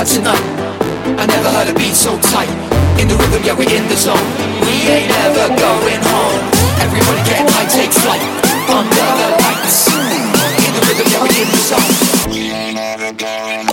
Hard tonight. I never heard a beat so tight. In the rhythm, yeah, we're in the zone. We ain't ever going home. Everybody get high, take flight. Under the lights. In the rhythm, yeah, we're in the zone. We ain't ever going home.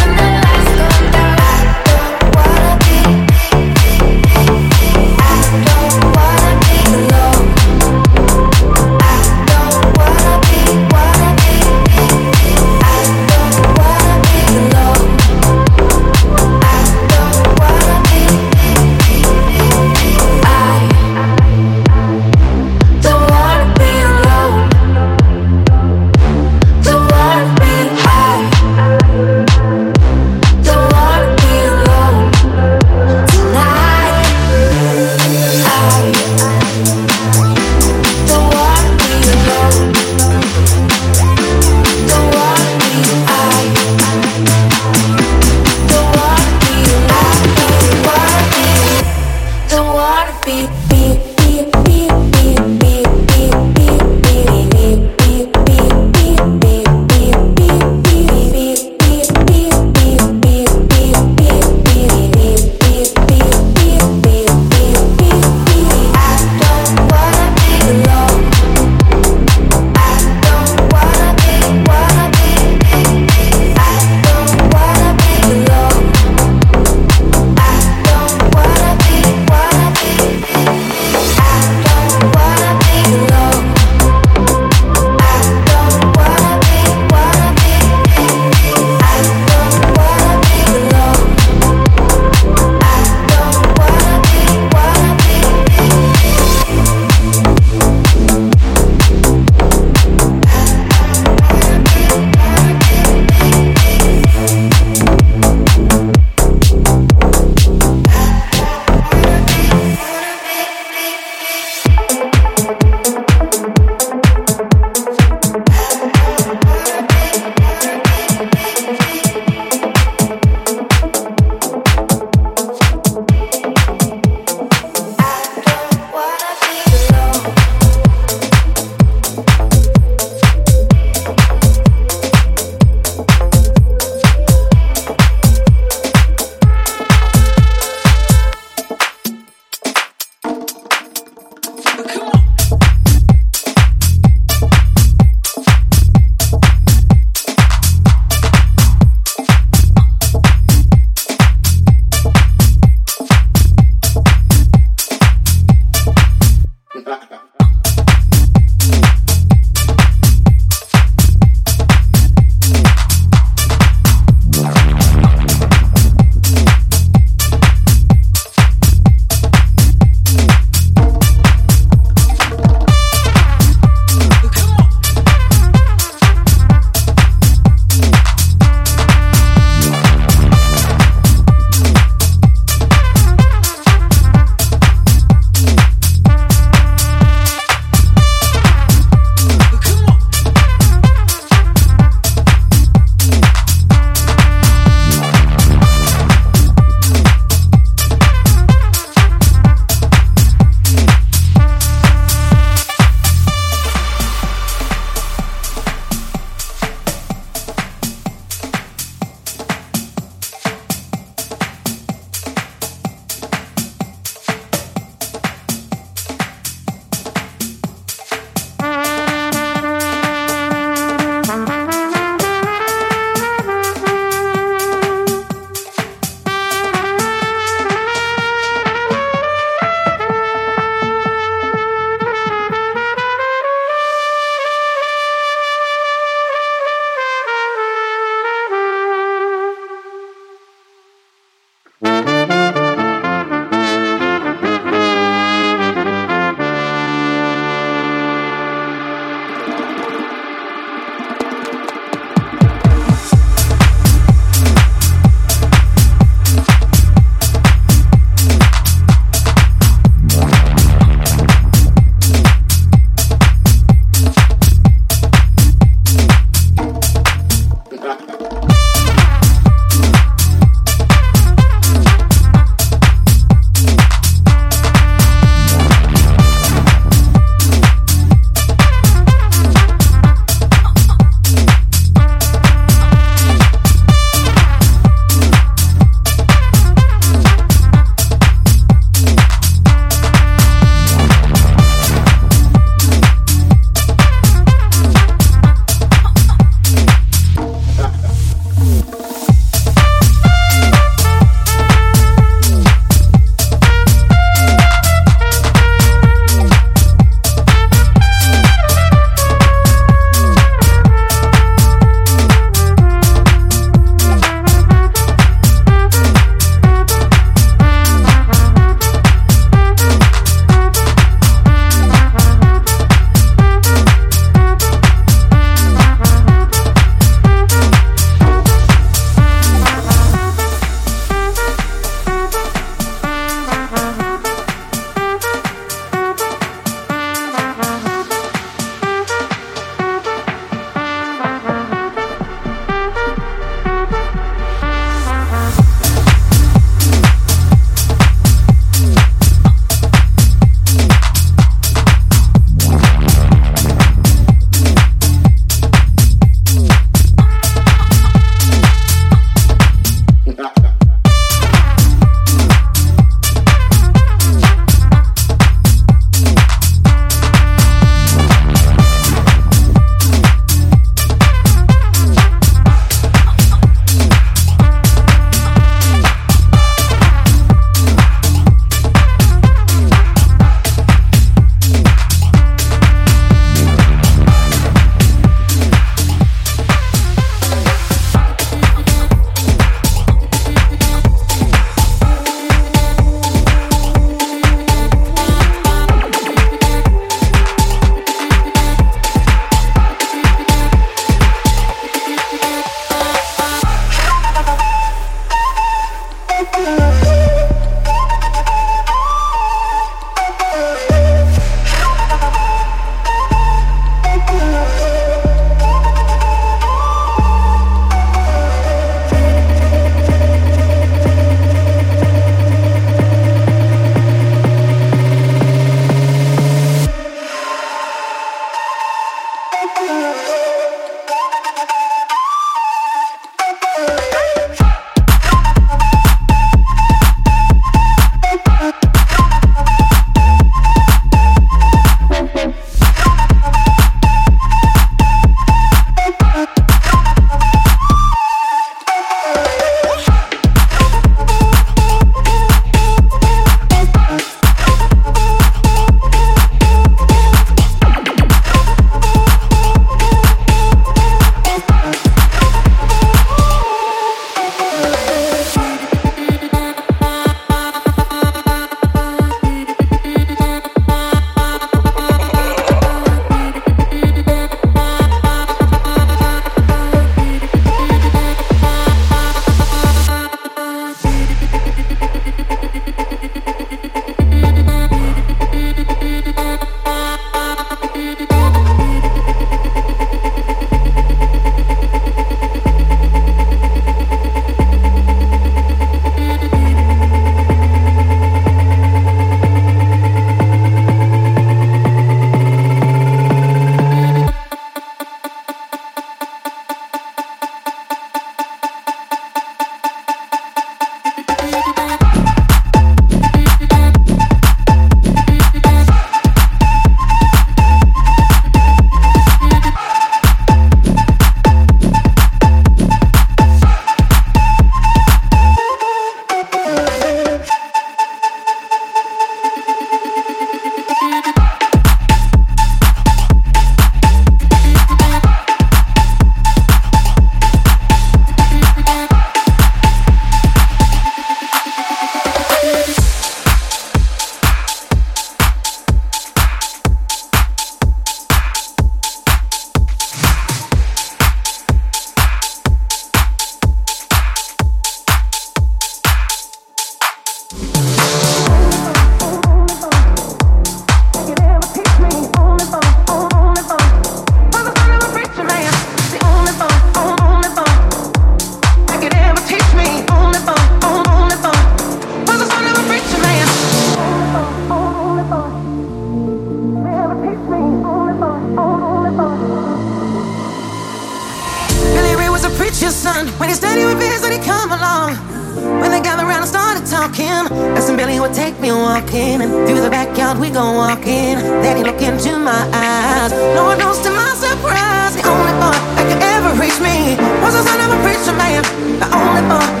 The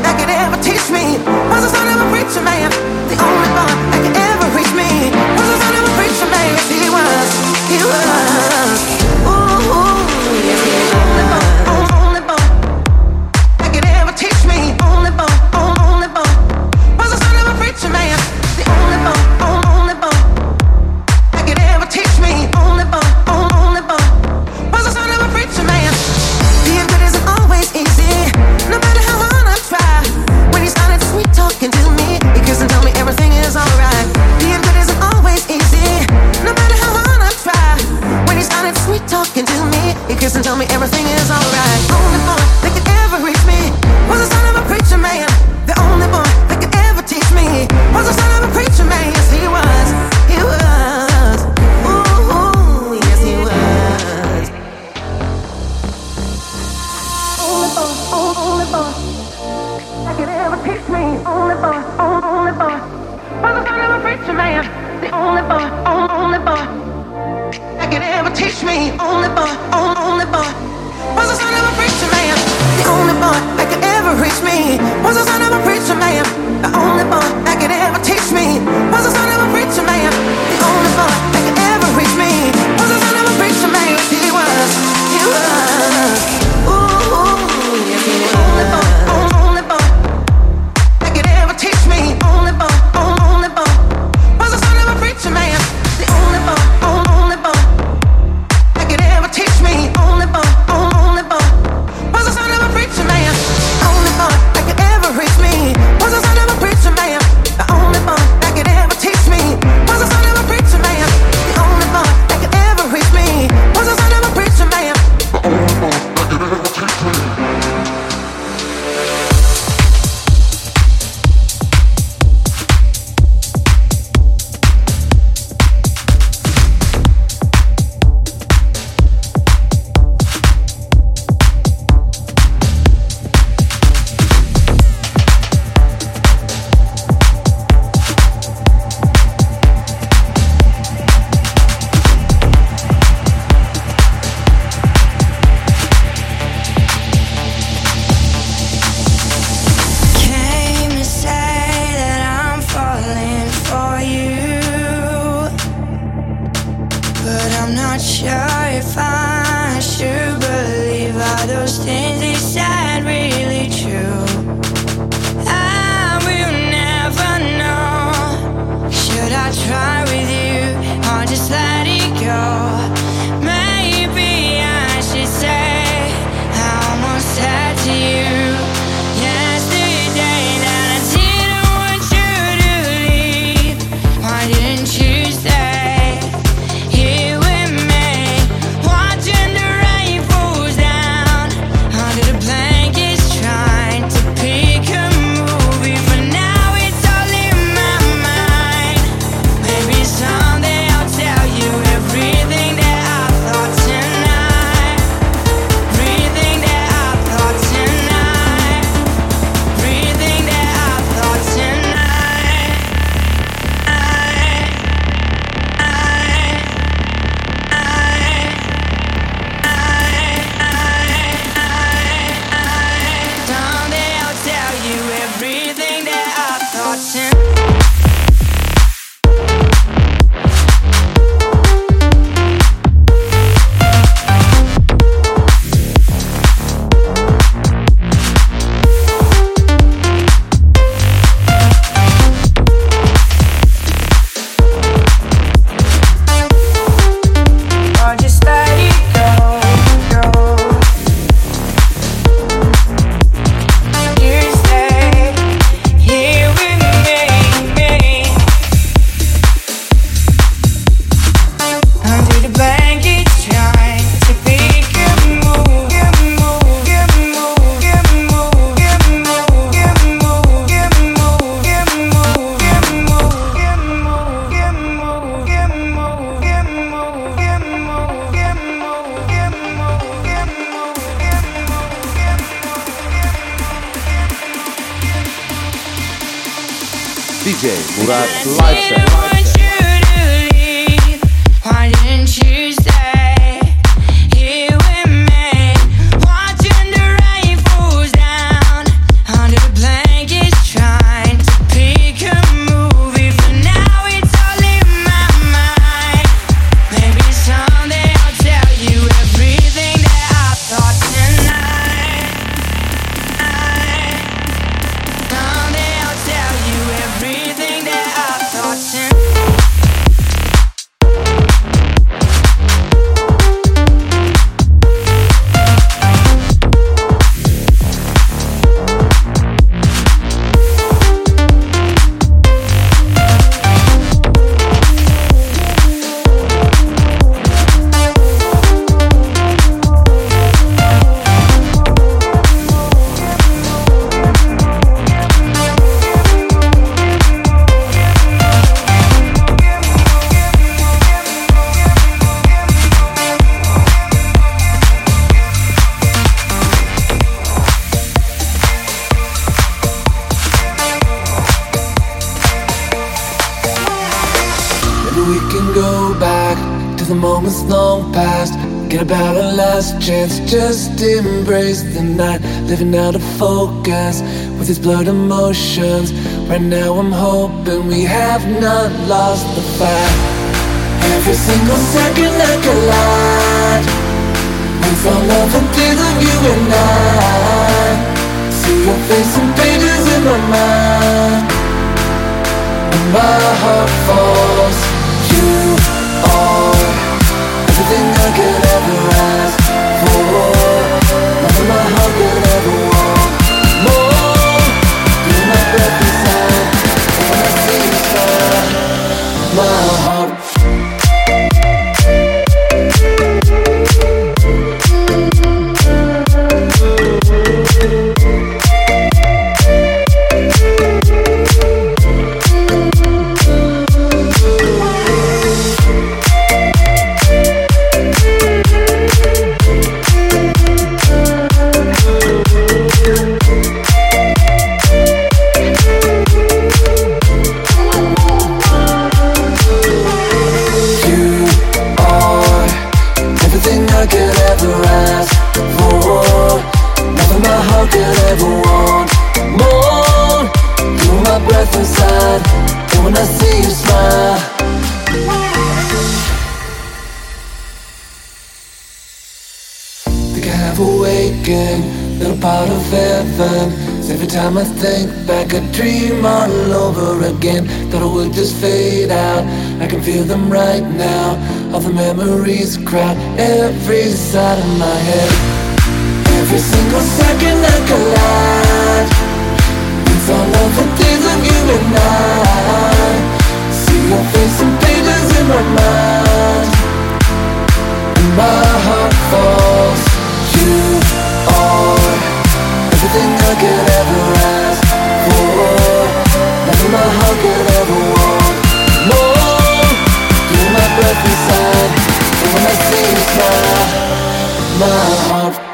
past. Get about our last chance, just embrace the night. Living out of focus with these blurred emotions. Right now, I'm hoping we have not lost the fight. Every single second I collide with all of the days of you and I. See your face in pages in my mind. And my heart falls. Heaven. Every time I think back, I dream all over again. Thought it would just fade out. I can feel them right now. All the memories crowd every side of my head. Every single second I collide with all of the days of you and I. See your face in pages in my mind. And my heart falls. You everything I could ever ask for. Nothing my heart could ever want. More, you're my breath inside. And when I see you smile, my heart.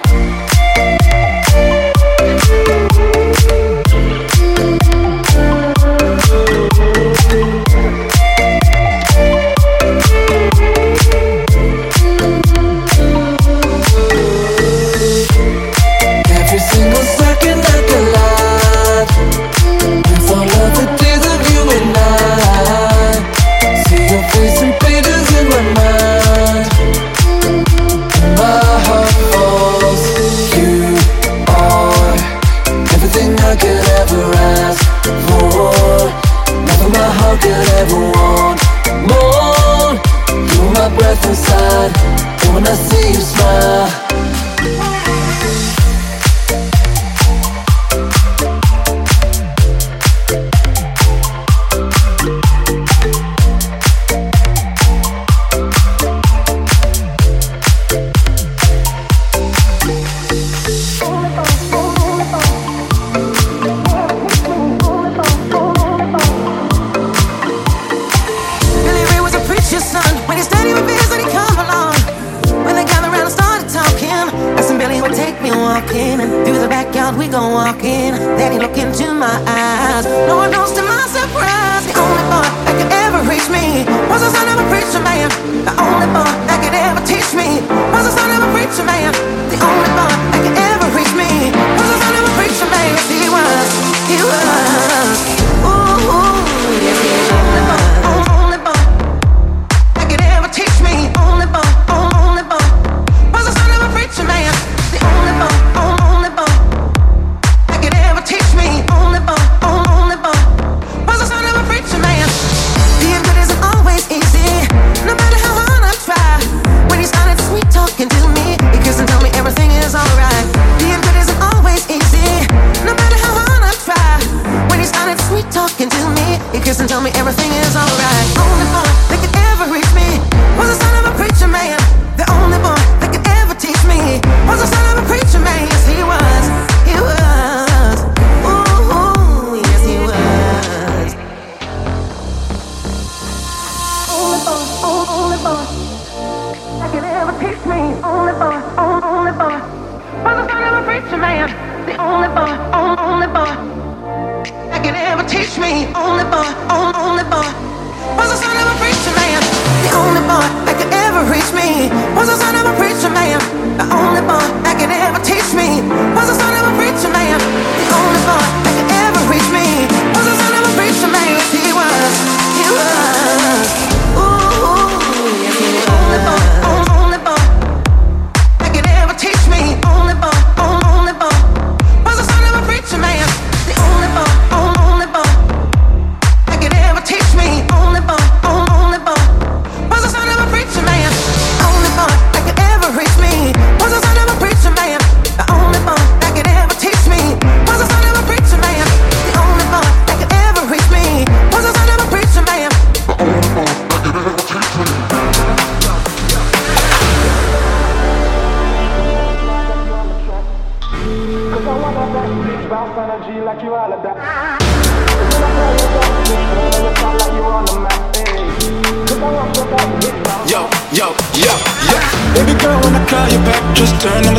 out, we gon' walk in. Then he look into my eyes. No one knows to my surprise. The only boy that could ever reach me was the son of a preacher man. The only boy that could ever teach me was the son of a preacher man. The only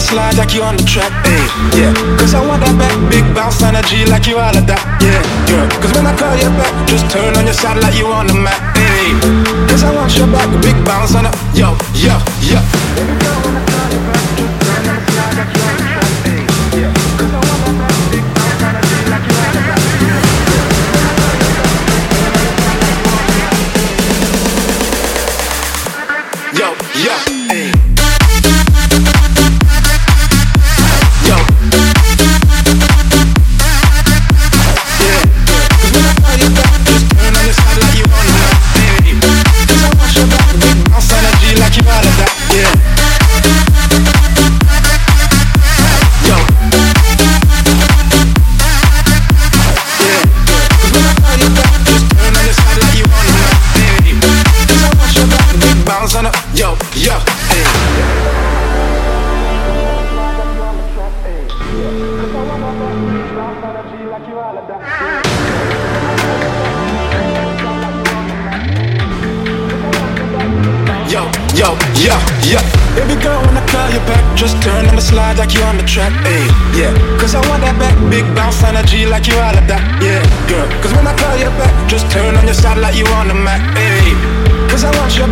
slide like you on the track, ayy, yeah. Cause I want that back, big bounce energy like you all of that, yeah, yeah. Cause when I call you back, just turn on your side like you on the map, ayy. Cause I want your back, big bounce on the, yo, yo, yo.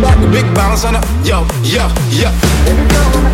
Back big bounce on the yo, yo, yo. Every girl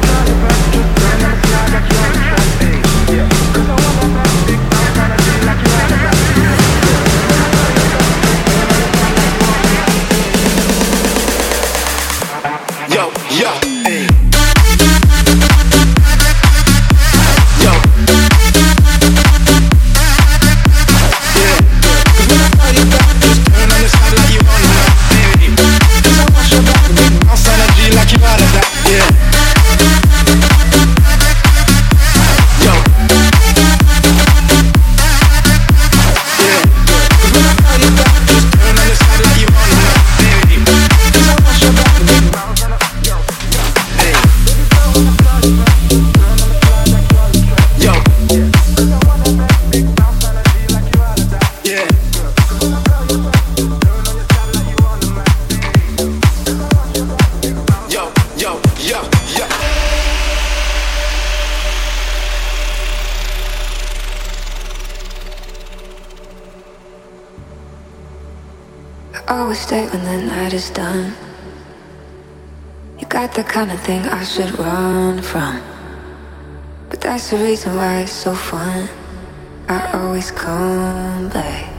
should run from. But that's the reason why it's so fun. I always come back.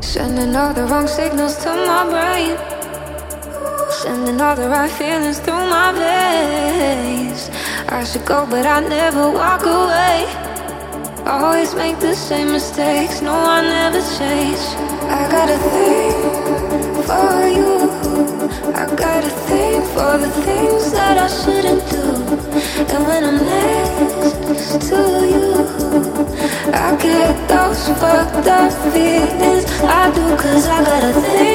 Sending all the wrong signals to my brain. Sending all the right feelings through my veins. I should go, but I never walk away. Always make the same mistakes. No, I never change. I got a thing for you. I got a thing for the things that I shouldn't do. And when I'm next to you, I get those fucked up feelings. I do, cause I got a thing